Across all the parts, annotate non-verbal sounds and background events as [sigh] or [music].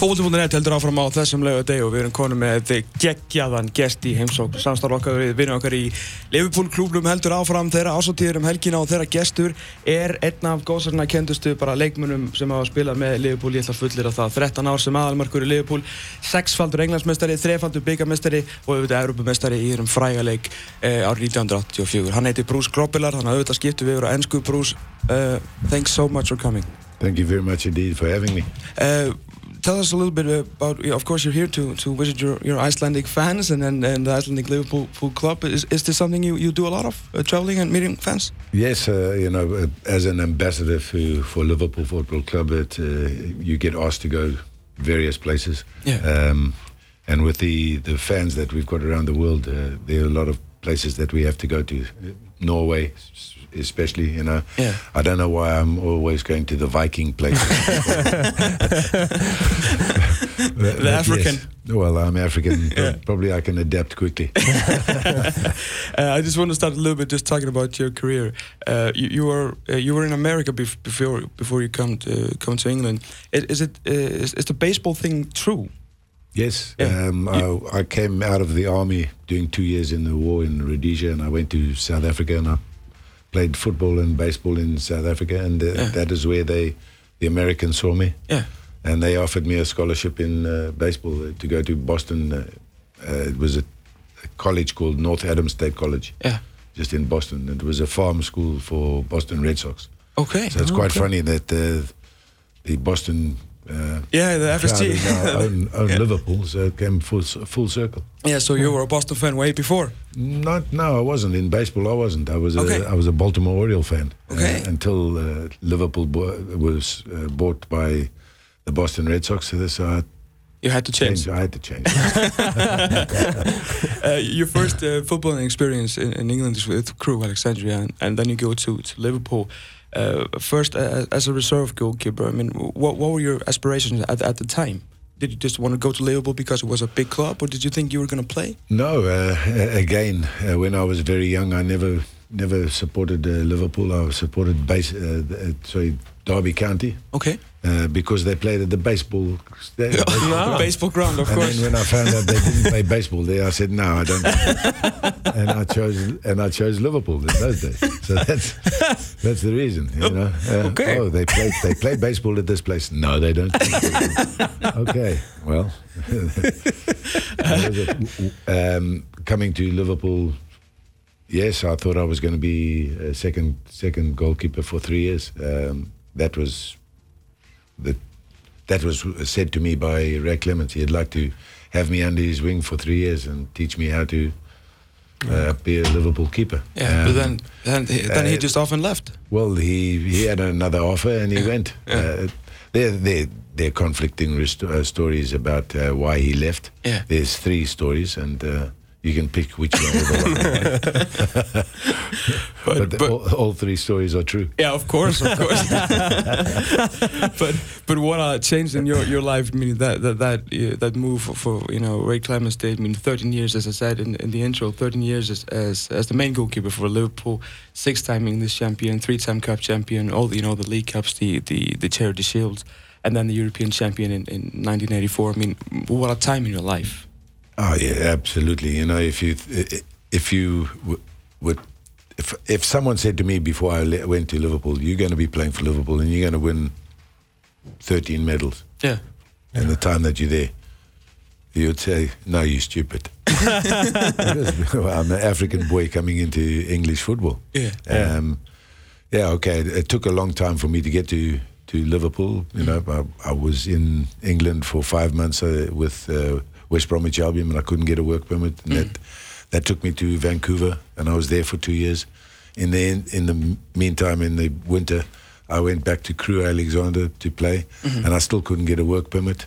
Fótbolti.net heldur áfram á þessum laugadegi og við erum konum með geggjaðan gest í heimsók samstarf okkar við vinnum okkar í Liverpool klúblum heldur áfram þeirra ásóttíður um helgina og þeirra gestur er einn af góðsarna kendustu bara leikmunum sem hafa spilað með Liverpool. Ég ætla að fullir á það. 13 ár sem aðalmarkur í Liverpool sexfaldur englandsmestari, þrefaldur byggamestari og auðvitað Europamestari í þeirum frægaleg eh, árið 1984 hann heiti Bruce Grobbelaar, þannig að auðvitað skiptu við yfir á ennsku Bruce, uh, thanks so much for coming. Thank you very much indeed for having me. Uh, tell us a little bit about. Of course, you're here to, to visit your, your Icelandic fans and, and, and the Icelandic Liverpool club. Is, is this something you, you do a lot of, uh, traveling and meeting fans? Yes, uh, you know, uh, as an ambassador for, for Liverpool Football Club, it, uh, you get asked to go various places. Yeah. Um, and with the, the fans that we've got around the world, uh, there are a lot of places that we have to go to. Norway, especially, you know. Yeah. I don't know why I'm always going to the Viking places. [laughs] [laughs] the, the African. Yes. Well, I'm African. [laughs] yeah. Probably I can adapt quickly. uh, I just want to start a little bit just talking about your career. Uh, you, you, were uh, you were in America bef before before you come to come to England. Is, is it uh, is, is the baseball thing true? Yes, yeah. um, I, I, came out of the army doing two years in the war in Rhodesia, and I went to South Africa, and I played football and baseball in South Africa, and yeah. that is where they, the Americans, saw me. Yeah. And they offered me a scholarship in uh, baseball uh, to go to Boston. Uh, uh, it was a, a, college called North Adams State College. Yeah. Just in Boston. It was a farm school for Boston Red Sox. Okay. So it's oh, quite okay. funny that uh, the Boston yeah, the FSG own, [laughs] own yeah. Liverpool, so it came full full circle. Yeah, so you were a Boston fan way before. Not, no, I wasn't in baseball. I wasn't. I was okay. a, I was a Baltimore Oriole fan. Okay. Uh, until uh, Liverpool was uh, bought by the Boston Red Sox, so this I you had to change. I had to change. [laughs] uh, your first uh, footballing experience in, in, England is with Crewe Alexandra, and, and, then you go to, to Liverpool. Uh, first, uh, as a reserve goalkeeper, I mean, what, what were your aspirations at, at the time? Did you just want to go to Liverpool because it was a big club, or did you think you were going to play? No. Uh, [laughs] again, uh, when I was very young, I never never supported Liverpool. I supported base, sorry, Derby County. Okay. Uh, because they played at the baseball, the baseball, no. [laughs] ground. baseball ground, of and course. And then when I found out they didn't play baseball there, I said no, I don't. [laughs] and I chose and I chose Liverpool in those days. So that's that's the reason, you know. Uh, okay. Oh, they played they played baseball at this place. No, they don't. [laughs] okay, well, um, coming to Liverpool. Yes, I thought I was going to be a second second goalkeeper for three years. Um, that was that that was said to me by Ray Clemens. He'd like to have me under his wing for three years and teach me how to uh, be a Liverpool keeper. Yeah, um, but then then, he, then uh, he just often left. Well, he he had another offer and he went. Yeah. Uh, there there there are conflicting uh, stories about uh, why he left. Yeah. There's three stories and. You can pick which one. [laughs] but, but, but all, all, three stories are true. Yeah, of course, of course. [laughs] but but what uh, changed in your, your life? I mean that that that, uh, that move for, for, you know Ray Clemens did. I mean, 13 years, as I said in, in the intro, 13 years as, as, as the main goalkeeper for Liverpool, six-time English champion, three-time Cup champion, all the, you know the league cups, the the the charity shields, and then the European champion in, in 1984. I mean, what a time in your life. Oh yeah, absolutely. You know, if you if you would if if someone said to me before I went to Liverpool, you're going to be playing for Liverpool and you're going to win 13 medals. Yeah. In the time that you're there, you'd say, "No, you're stupid." [laughs] I'm an African boy coming into English football. Yeah. Um, yeah. Okay. It took a long time for me to get to to Liverpool. You know, I, I was in England for five months uh, with. Uh, West Bromwich Albion, and I couldn't get a work permit. And Mm. that that took me to Vancouver, and I was there for two years. In the in the meantime, in the winter, I went back to Crewe Alexandra to play, Mhm. and I still couldn't get a work permit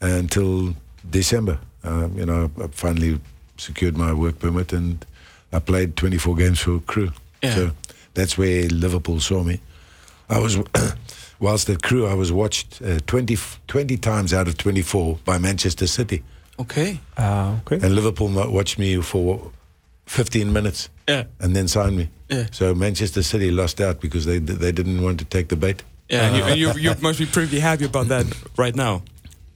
until December. Um, you know, I finally secured my work permit, and I played 24 games for Crewe. Yeah. So that's where Liverpool saw me. I was. [coughs] Whilst at Crewe, I was watched uh, 20, 20 times out of 24 by Manchester City. Okay. Uh, okay. And Liverpool watched me for 15 minutes Yeah. and then signed me. Yeah. So Manchester City lost out because they they didn't want to take the bait. Yeah, and, you, and you, you must be pretty happy about that right now.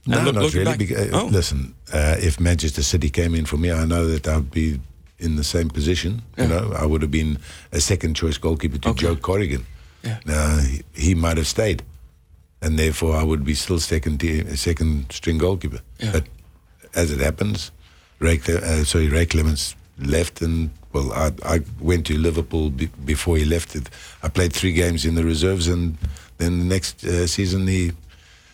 No, look- not really. Because, uh, oh. Listen, uh, if Manchester City came in for me, I know that I'd be in the same position. Yeah. You know, I would have been a second choice goalkeeper to Okay. Joe Corrigan. Yeah. Now he, he might have stayed, and therefore I would be still second tier, second string goalkeeper. Yeah. But as it happens, Ray, uh, sorry, Ray Clemens left, and well, I, I went to Liverpool be, before he left. It. I played three games in the reserves, and then the next uh, season he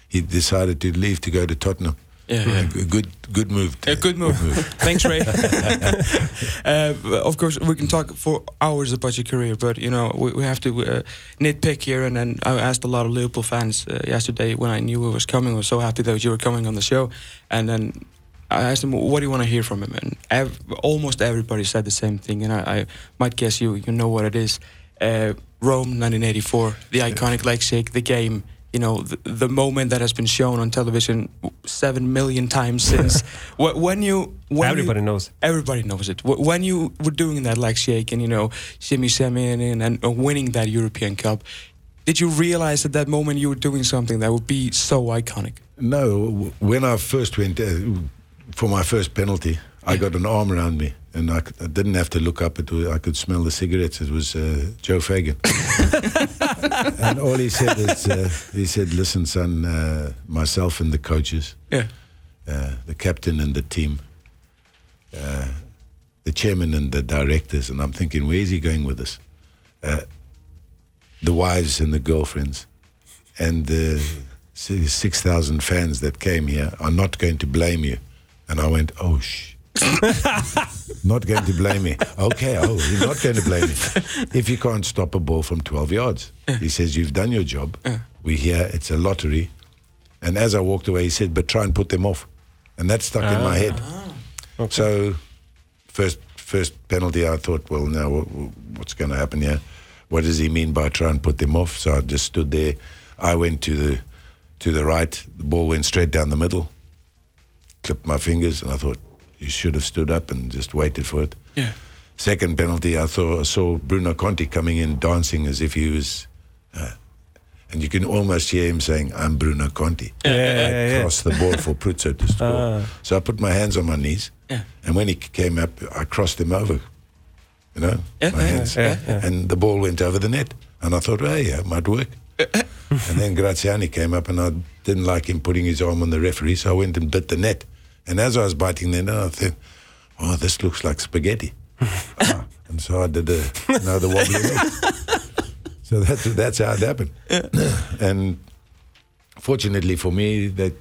he decided to leave to go to Tottenham. Yeah. A g- good good move. A good move. Thanks, Ray. [laughs] [laughs] uh, of course, we can talk for hours about your career, but you know we, we have to uh, nitpick here. And then I asked a lot of Liverpool fans uh, yesterday when I knew it was coming. I was so happy that you were coming on the show, and then I asked him, "What do you want to hear from him?" And ev- almost everybody said the same thing. And I, I might guess you you know what it is. Uh, Rome, 1984, the iconic leg shake, the game. You know, the, the moment that has been shown on television seven million times [laughs] since. When you, when Everybody you, knows. Everybody knows it. When you were doing that leg shake and you know, shimmy shimmy and, and, and winning that European Cup, did you realize at that moment you were doing something that would be so iconic? No, when I first went uh, for my first penalty, I got an arm around me, and I didn't have to look up. It was, I could smell the cigarettes. It was uh, Joe Fagan, [laughs] and all he said is, uh, he said, "Listen, son, uh, myself and the coaches, Yeah. uh, the captain and the team, uh, the chairman and the directors, and I'm thinking, where's he going with this? Uh, the wives and the girlfriends, and the 6,000 fans that came here are not going to blame you. And I went, oh, shh. [laughs] not going to blame me. Okay, oh, you're not going to blame me. If you can't stop a ball from 12 yards, uh. he says, you've done your job. Uh. We hear it's a lottery. And as I walked away, he said, but try and put them off. And that stuck in my ah. head. Ah. So, first first penalty, I thought, well, now what, what's going to happen here? What does he mean by try and put them off? So I just stood there. I went to the to the right. The ball went straight down the middle. Clipped my fingers, and I thought you should have stood up and just waited for it. Yeah. Second penalty, I saw I saw Bruno Conti coming in dancing as if he was, uh, and you can almost hear him saying, "I'm Bruno Conti." Yeah, yeah, yeah. crossed the ball for Pruzzo to [laughs] score. Ah. So I put my hands on my knees, Yeah. and when he came up, I crossed him over. You know, Yeah, my yeah, hands, yeah, yeah. and the ball went over the net. And I thought, hey, yeah, it might work. [laughs] and then Graziani came up, and I didn't like him putting his arm on the referee, so I went and bit the net. And as I was biting the net, I thought, oh, this looks like spaghetti. Ah, [laughs] and so I did the, you know, the wobbly. So that's that's how it happened. and fortunately for me, that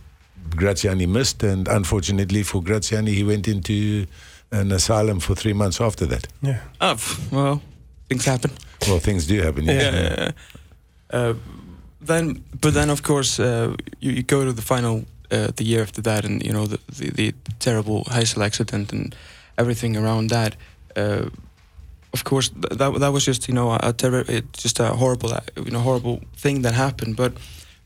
Graziani missed, and unfortunately for Graziani, he went into an asylum for three months after that. Yeah. Oh, well, things happen. Well, things do happen. yes. Yeah. Uh, then, but then of course uh, you, you go to the final uh, the year after that, and you know the the, the terrible Heysel accident and everything around that. Uh, of course, th- that that was just you know a, a just a horrible uh, you know horrible thing that happened. But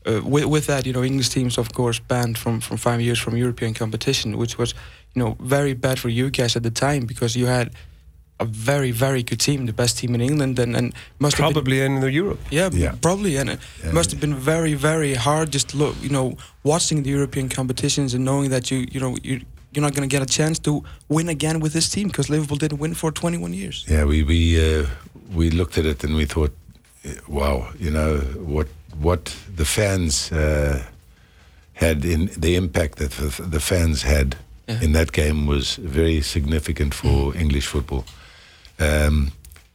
uh, with with that, you know, English teams of course banned from from five years from European competition, which was you know very bad for you guys at the time because you had a very very good team, the best team in England, and and must have been Probably in Europe. yeah, Yeah. probably, and it Yeah. must have been very, very hard. Just look, you know, watching the European competitions and knowing that you, you know, you you're not going to get a chance to win again with this team because Liverpool didn't win for 21 years. Yeah, we we uh, we looked at it and we thought, eh, wow, you know what what the fans uh, had in the impact that the, the fans had Yeah. in that game was very significant for English football. Um,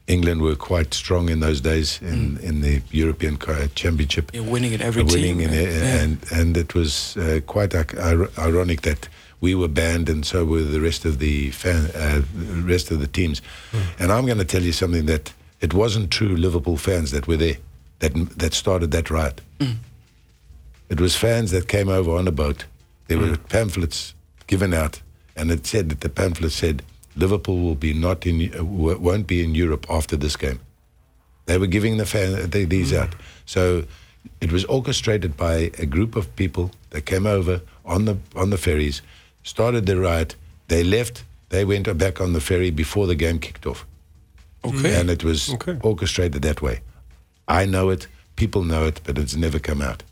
England were quite strong in those days in, in the European Championship. You're winning at every winning team. in yeah. and and it was uh, quite ir- ir- ironic that we were banned and so were the rest of the fan, uh, the rest of the teams. And I'm going to tell you something that it wasn't true Liverpool fans that were there that that started that riot. It was fans that came over on a boat. There were pamphlets given out, and it said that the pamphlet said Liverpool will be not in won't be in Europe after this game. They were giving the fan they, these out. So it was orchestrated by a group of people that came over on the on the ferries, started the riot. They left. They went back on the ferry before the game kicked off, okay. and it was Okay. orchestrated that way. I know it. People know it, but it's never come out.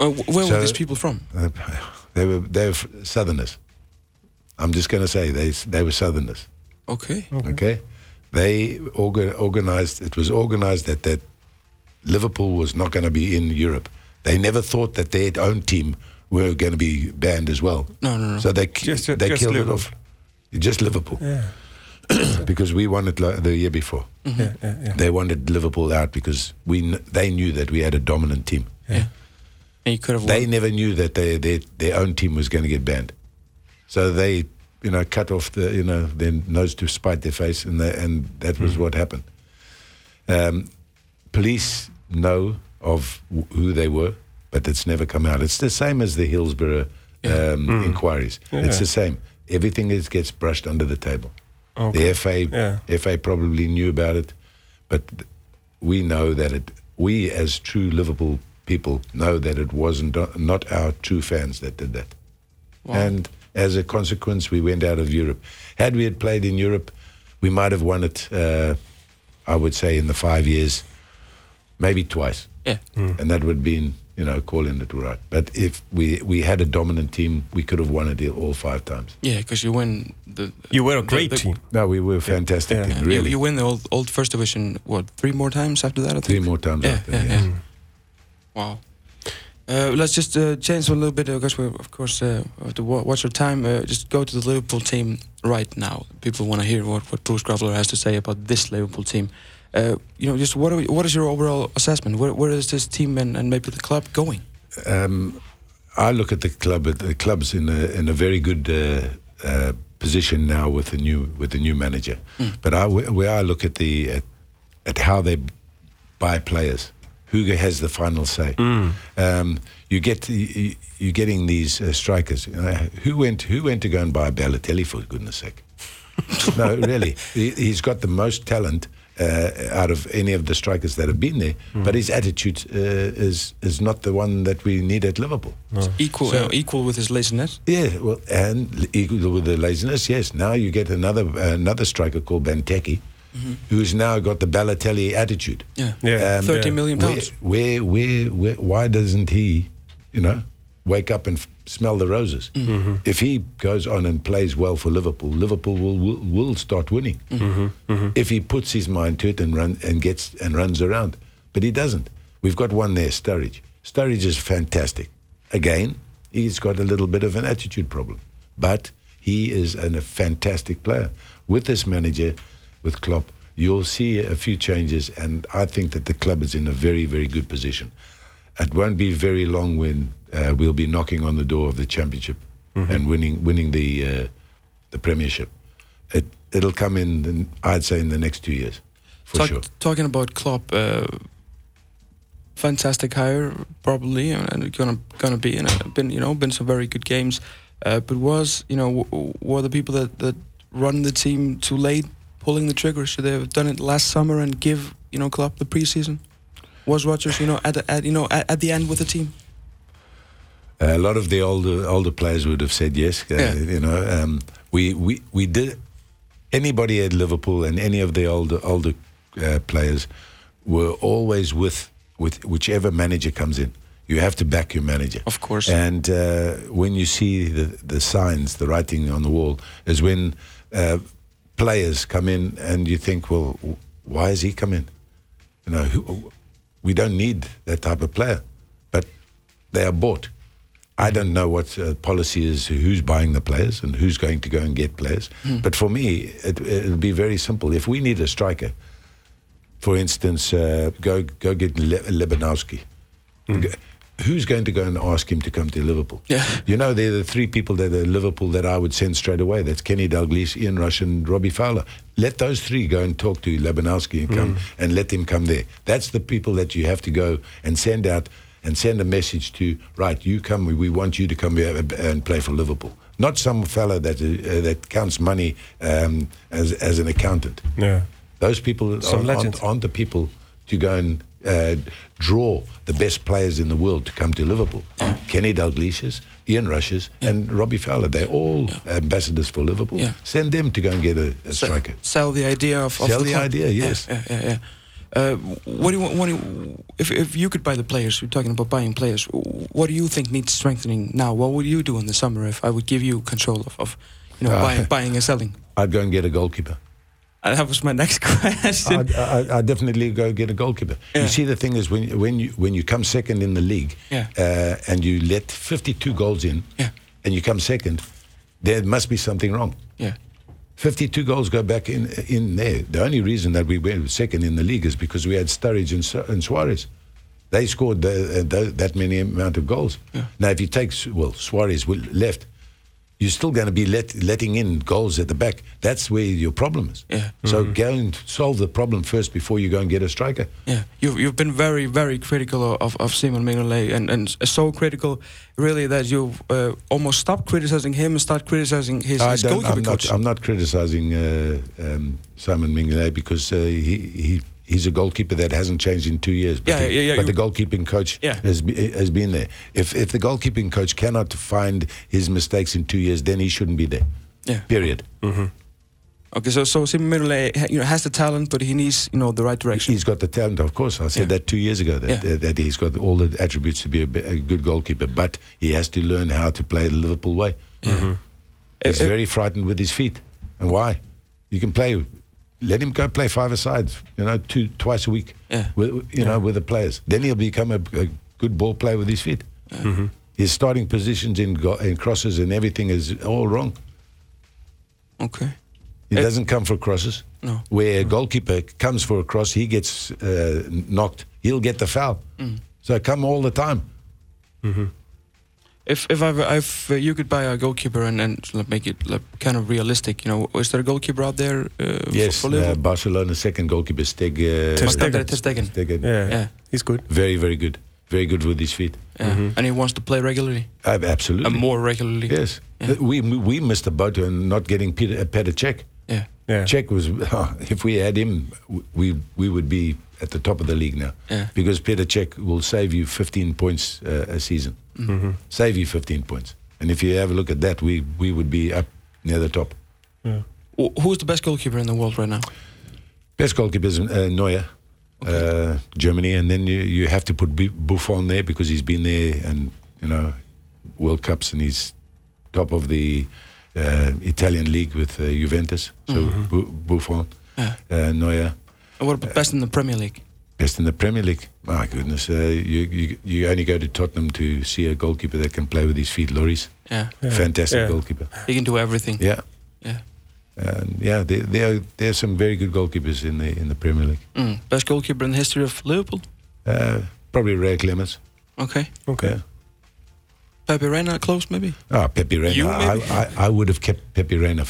Uh, wh- where were these people from? Uh, [laughs] They were they were Southerners. I'm just going to say they they were Southerners. Okay. Okay, they orga- organized. It was organized that that Liverpool was not going to be in Europe. They never thought that their own team were going to be banned as well. No, no, no. So they ki- Just- they just killed Liverpool. it off. Just Liverpool Yeah. [clears throat] because we won it lo- the year before. Mm-hmm. Yeah, yeah, yeah. They wanted Liverpool out because we kn- they knew that we had a dominant team. Yeah. And you could have They never knew that they, their their own team was going to get banned, so they you know cut off the you know their nose to spite their face, and they, and that was what happened. Um, police know of w- who they were, but it's never come out. It's the same as the Hillsborough um, inquiries. Yeah. It's the same. Everything is gets brushed under the table. Okay. The FA Yeah. FA probably knew about it, but th- we know that it. We as true Liverpool people know that it wasn't not our true fans that did that, Wow. and as a consequence, we went out of Europe. Had we had played in Europe, we might have won it. Uh, I would say in the five years, maybe twice, Yeah. and that would have been you know calling it right. But if we we had a dominant team, we could have won it all five times. Yeah, because you win the. You were a great the- team. No, we were a fantastic Yeah. team. Yeah, Really, You, you win the old, old first division. What three more times after that? I think. three more times Yeah, after. yeah, yes. yeah. Wow. Uh, let's just uh, change a little bit because we, of course, uh, have to watch our time. Uh, just go to the Liverpool team right now. People want to hear what, what Bruce Grobbelaar has to say about this Liverpool team. Uh, you know, just what are, what is your overall assessment? Where, where is this team and, and maybe the club going? Um, I look at the club. At the club's in a in a very good uh, uh, position now with the new with the new manager. But I, where I look at the at, at how they buy players, who has the final say. Um, you get you, you're getting these uh, strikers. You know, who went who went to go and buy Balotelli for goodness sake? [laughs] no, really, he, he's got the most talent. Uh, out of any of the strikers that have been there, but his attitude uh, is is not the one that we need at Liverpool. Equal, So- uh, equal with his laziness. Yeah, well, and equal with the laziness, yes. Now you get another another striker called Benteke, who's now got the Balotelli attitude. Yeah, Yeah. Um, thirty yeah. million pounds. where, where, where, why doesn't he, you know, wake up and f- smell the roses? Mm-hmm. If he goes on and plays well for Liverpool, Liverpool will will, will start winning. Mm-hmm. Mm-hmm. If he puts his mind to it and run and gets and runs around, but he doesn't. We've got one there, Sturridge. Sturridge is fantastic. Again, he's got a little bit of an attitude problem, but he is an, a fantastic player. With this manager, with Klopp, you'll see a few changes, and I think that the club is in a very, very good position. It won't be very long when uh, we'll be knocking on the door of the championship and winning, winning the uh, the Premiership. It it'll come in, the, I'd say, in the next two years, for Talk- sure. Talking about Klopp, uh, fantastic hire probably, and and gonna gonna be in a, been you know been some very good games, uh, but was you know w- were the people that that run the team too late pulling the trigger? Should they have done it last summer and give you know Klopp the preseason? Was Rodgers you know at the, at you know at, at the end with the team? a lot of the older older players would have said yes. Uh, Yeah. You know, um, we we we did. Anybody at Liverpool and any of the older older uh, players were always with with whichever manager comes in. You have to back your manager. Of course. And uh, when you see the the signs, the writing on the wall, is when uh, players come in and you think, well, why has he come in? You know, who, we don't need that type of player, but they are bought. I don't know what uh, policy is, who's buying the players and who's going to go and get players. But for me, it, it'll be very simple. If we need a striker, for instance, uh, go go get Le- Lewandowski. Go- Who's going to go and ask him to come to Liverpool? Yeah. You know, they're the three people that are Liverpool that I would send straight away. That's Kenny Dalglish, Ian Rush, and Robbie Fowler. Let those three go and talk to Lewandowski and come and let him come there. That's the people that you have to go and send out and send a message to. Right, you come. We, we want you to come here and play for Liverpool. Not some fellow that uh, that counts money um, as as an accountant. Yeah. Those people aren't, aren't, aren't the people to go and uh, draw the best players in the world to come to Liverpool. Kenny Dalglish's, Ian Rush's, and Robbie Fowler. They're all ambassadors for Liverpool. Yeah. Send them to go and get a, a striker. Sell the idea of, of Sell the, the idea, yes. Yeah, yeah, yeah. Uh, what do you want? What do you, if if you could buy the players, we're talking about buying players. What do you think needs strengthening now? What would you do in the summer if I would give you control of, of you know, Uh, buying, buying and selling? [laughs] I'd go and get a goalkeeper. Uh, that was my next [laughs] question. I'd, I'd, I'd definitely go get a goalkeeper. Yeah. You see, the thing is, when when you when you come second in the league, Yeah. uh, and you let 52 goals in, Yeah. and you come second, there must be something wrong. yeah, 52 goals go back in in there. The only reason that we went second in the league is because we had Sturridge and, and Suarez. They scored the, uh, tho- that many amount of goals. Now, if you take well Suarez will- left, you're still going to be let, letting in goals at the back. That's where your problem is. Yeah. So go and solve the problem first before you go and get a striker. yeah. You've you've been very very critical of of Simon Mignolet, and and so critical, really, that you've uh, almost stopped criticizing him and start criticizing his, his goalkeeper I'm coach. not, I'm not criticizing uh, um, Simon Mignolet because uh, he, he he's a goalkeeper that hasn't changed in two years. But, Yeah, the, yeah, yeah, but the goalkeeping coach Yeah. has, has been there. If if the goalkeeping coach cannot find his mistakes in two years, then he shouldn't be there. Yeah. Period. Okay, so so Simon you know, has the talent, but he needs you know the right direction. He's got the talent, of course. I said Yeah. that two years ago that, Yeah. that, that he's got all the attributes to be a, a good goalkeeper, but he has to learn how to play the Liverpool way. He's Uh, uh, very frightened with his feet. And why? You can play. Let him go play five sides. You know, two twice a week. Yeah. With, you know, with the players. Then he'll become a, a good ball player with his feet. His starting positions in, go, in crosses and everything is all wrong. Okay. He doesn't come for crosses. No. Where a goalkeeper comes for a cross, he gets uh, knocked. He'll get the foul. Mm. So come all the time. If if I've, if uh, you could buy a goalkeeper and and like, make it like, kind of realistic, you know, is there a goalkeeper out there? Uh, Yes, for, for uh, Liverpool? Barcelona's second goalkeeper, Steg. Uh, Ter But not Stegen. Ter Stegen. Stegen. Yeah, Yeah. he's good. Very, very good. Very good with his feet. Yeah. And he wants to play regularly, Uh, absolutely. and more regularly. Yes. Yeah. Uh, We we missed the boat on not getting Peter, uh, Petr Cech. Yeah. Yeah. Cech was, [laughs] if we had him, we we would be at the top of the league now. Yeah. Because Peter Cech will save you 15 points uh, a season. Mm-hmm. Save you 15 points. And if you have a look at that, we, we would be up near the top. Yeah. Who's the best goalkeeper in the world right now? Best goalkeeper is uh, Neuer, uh, Germany, and then you, you have to put Buffon there because he's been there and you know World Cups and he's top of the uh, Italian league with uh, Juventus. So Bu- Buffon, Yeah. uh, Neuer, And what about best in the Premier League? Best in the Premier League. My goodness, uh, you, you you only go to Tottenham to see a goalkeeper that can play with his feet. Loris, Yeah. Yeah. fantastic Yeah. goalkeeper. He can do everything. Yeah. Yeah. And yeah, there, there are there are some very good goalkeepers in the in the Premier League. Mm. Best goalkeeper in the history of Liverpool? Uh, probably Ray Clemens. Okay. Okay. Yeah. Pepe Reina close maybe? Ah, Pepe Reina. You I, maybe? I, I would have kept Pepe Reina,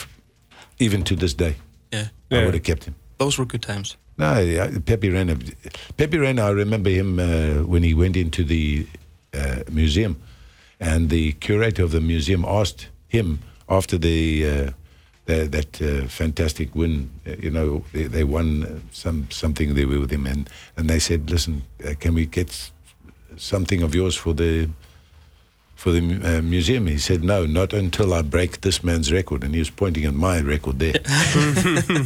even to this day. Yeah. I would have kept him. Those were good times. No, Pepe Reina. Pepe Reina. I remember him uh, when he went into the uh, museum, and the curator of the museum asked him after the, uh, the that uh, fantastic win. uh, You know, they, they won some something they were with him, and and they said, "Listen, uh, can we get something of yours for the for the uh, museum?" He said, "No, not until I break this man's record." And he was pointing at my record there, [laughs]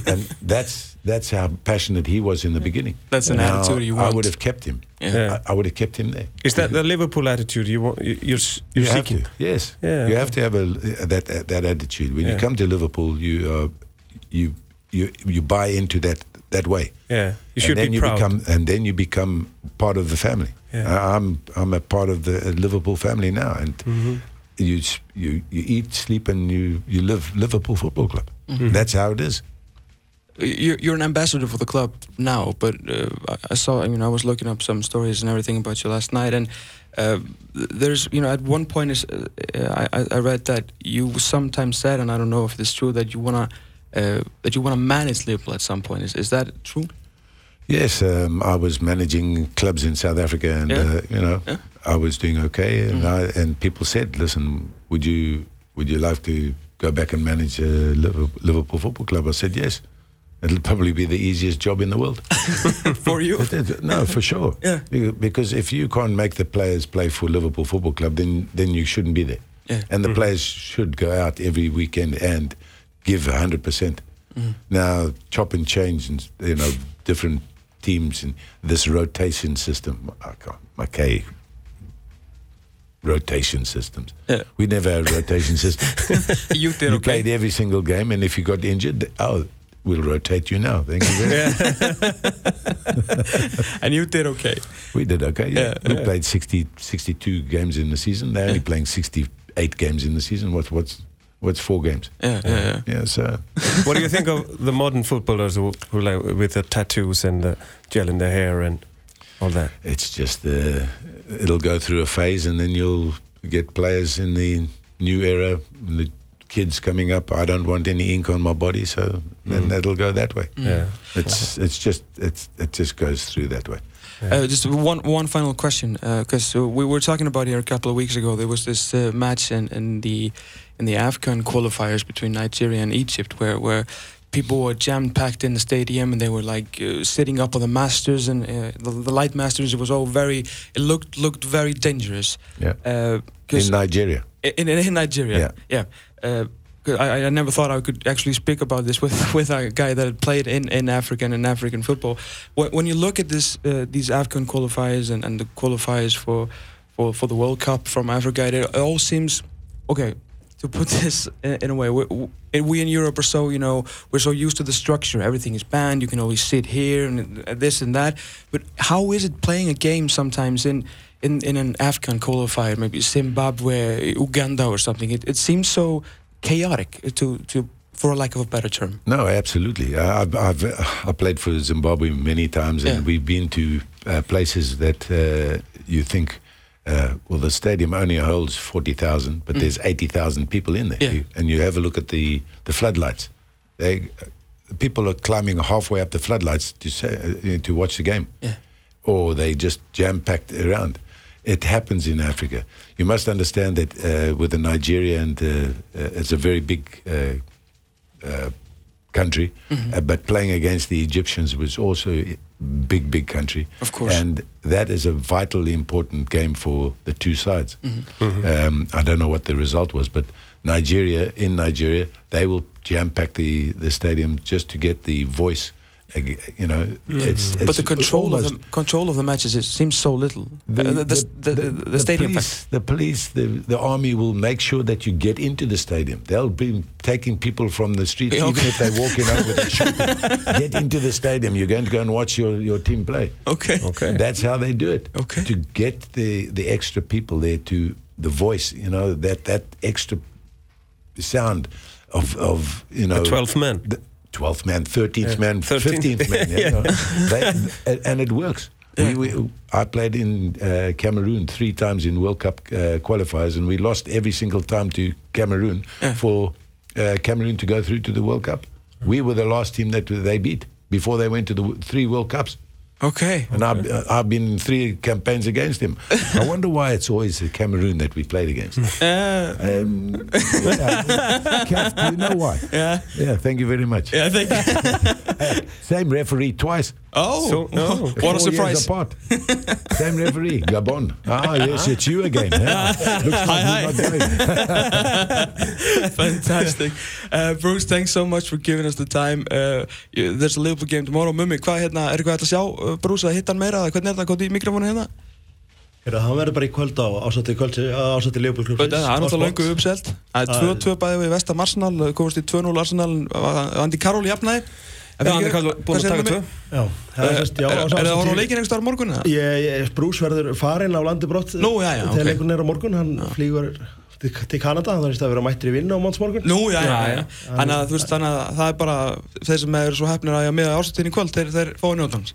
and that's that's how passionate he was in the beginning. That's an Now, attitude you want. I would have kept him. Yeah. Yeah. I, I would have kept him there. Is that the Liverpool attitude you want? you- You're you're You have seeking. to, yes. Yeah, you okay. have to have a that that attitude. When you come to Liverpool, you uh, you you you buy into that that way. Yeah, you should and then be you proud. become and then you become part of the family. Yeah. I- I'm I'm a part of the Liverpool family now, and Mm-hmm. you you you eat, sleep, and you you live Liverpool Football Club. That's how it is. You're, you're an ambassador for the club now, but uh, I- I saw. I mean, I was looking up some stories and everything about you last night, and uh, there's, you know, at one point is, uh, I, I- I read that you sometimes said, and I don't know if it's true, that you wanna uh, that you wanna manage Liverpool at some point. Is is that true? Yes, um, I was managing clubs in South Africa, and Yeah. uh, you know, Yeah. I was doing okay. And I, and people said, "Listen, would you would you like to go back and manage uh, Liverpool, Liverpool Football Club?" I said, "Yes." It'll probably be the easiest job in the world. [laughs] for you? No, for sure. [laughs] Yeah. Because if you can't make the players play for Liverpool Football Club, then then you shouldn't be there. Yeah. And the players should go out every weekend and give hundred percent. Now chop and change and you know different teams in this rotation system. I can't, okay, rotation systems. Yeah. We never had rotation system. [laughs] You did you okay. played every single game, and if you got injured, oh, we'll rotate you now. Thank you very much. [laughs] And you did okay. We did okay. Yeah. Yeah, we yeah. played 60, 62 games in the season. They're only playing 68 games in the season. What, what's, what's four games? Yeah, yeah, yeah. Yeah, so [laughs] what do you think of the modern footballers who, who like with the tattoos and the gel in their hair and all that? it's just uh, it'll go through a phase, and then you'll get players in the new era, the kids coming up. I don't want any ink on my body, so then that'll go that way. Yeah. It's it's just it's it just goes through that way. Uh, just one one final question, because uh, we were talking about here a couple of weeks ago. There was this uh, match in, in the in the AFCON qualifiers between Nigeria and Egypt, where where people were jam packed in the stadium and they were like uh, sitting up on the masters and uh, the, the light masters. It was all very. It looked looked very dangerous. Yeah. Uh, In Nigeria, in, in, in Nigeria. Yeah. Yeah. I, I never thought I could actually speak about this with, [laughs] with a guy that had played in, in Africa and African football. When, you look at this uh, these African qualifiers and, and the qualifiers for, for, for the World Cup from Africa, it, all seems okay. To put [laughs] this in, a way, we, we- in Europe are so you know we're so used to the structure. Everything is banned. You can always sit here and uh, this and that. But how is it playing a game sometimes in in, in an AFCON qualifier, maybe Zimbabwe, Uganda, or something? It, it seems so chaotic, uh, to to for a lack of a better term. No, absolutely. I- I've, I've uh, I played for Zimbabwe many times, and Yeah. we've been to uh, places that uh, you think, uh, well, the stadium only holds forty thousand, but there's eighty thousand people in there. Mm. Yeah. You- and you have a look at the the floodlights. They people are climbing halfway up the floodlights to say, uh, to watch the game, Yeah. or they just jam packed around. It happens in Africa. You must understand that uh, with the Nigeria and uh, uh, it's a very big uh, uh, country, Mm-hmm. uh, but playing against the Egyptians was also a big, big country. Of course. And that is a vitally important game for the two sides. Mm-hmm. Um, I don't know what the result was, but Nigeria, in Nigeria, they will jam pack the, the stadium just to get the voice. Ag- You know, it's, Mm-hmm. but the control of the control of the matches it seems so little. the, Uh, the, the, the, the stadium. police, the police, the, the army will make sure that you get into the stadium. They'll be taking people from the streets, Yeah, even if they're walking out with a [laughs] shooting. Get into the stadium. You're going to go and watch your, your team play. Okay. Okay. That's how they do it. Okay. To get the, the extra people there to the voice, you know, that, that extra sound of, of you know. The 12th man. The 12th man, 13th Yeah. man, 13th. 15th man. You [laughs] know. They- and it works. We, we, I played in uh, Cameroon three times in World Cup uh, qualifiers, and we lost every single time to Cameroon Yeah. for uh, Cameroon to go through to the World Cup. We were the last team that they beat before they went to the three World Cups. Okay. And I've, uh, I've been in three campaigns against him. [laughs] I wonder why it's always Cameroon that we played against. Uh, Um, yeah. Kath, do you know why? yeah. Yeah, thank you very much. Yeah. I think. [laughs] Same referee twice. Oh. So- no. What a Four surprise. apart. [laughs] Same referee, Gabon. Ah, yes, it's you again. Yeah. Looks like Hi, going. Fantastic. Uh, Bruce, thanks so much for giving us the time. Uh, you- there's a Liverpool game tomorrow. Mummi, hvað hérna, er eitthvað hægt að brúsa að hitta hann meira eða hvernig er það, hvað er mikrofónu hérna? Það verður bara í kvöld á ásætti leifbólklubs Það er náttúrulega langu uppselt. Það er 2-2 bæði við vestam Arsenal komast í 2-0 Arsenal. Andi Karól jafnæði Það er búin að taka 2 Er það á leikin einhversta á morgun? Brús verður farin á landi brott þegar leikunn er á morgun hann flýgur til Kanada þannig að það verður mættir í vinna á mannsmorgun Þannig að það er bara þeir sem er svo hefnir að ég hafa með ásættin í kvöld þeir fáið njóðans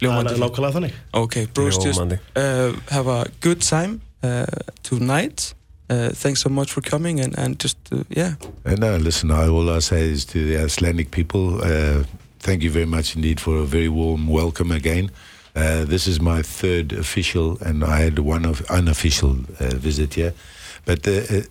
Ljómandi það er þannig Okay, Bruce, just uh, have a good time uh, tonight. Uh, thanks so much for coming and, and just, uh, yeah. Uh, listen, I, all I say is to the Icelandic people, uh, thank you very much indeed for a very warm welcome again. Uh, this is my third official, and I had one of unofficial uh, visit here. But uh, uh,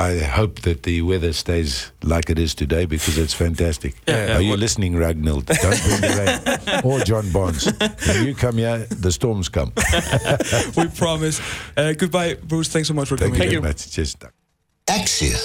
I hope that the weather stays like it is today because it's fantastic. Yeah, yeah, Are you what- listening, Ragnhild? Don't bring the rain. [laughs] or John Bonds. When you come here, the storms come. [laughs] we promise. Uh, goodbye, Bruce. Thanks so much for Thank coming. you very much. Just. Exit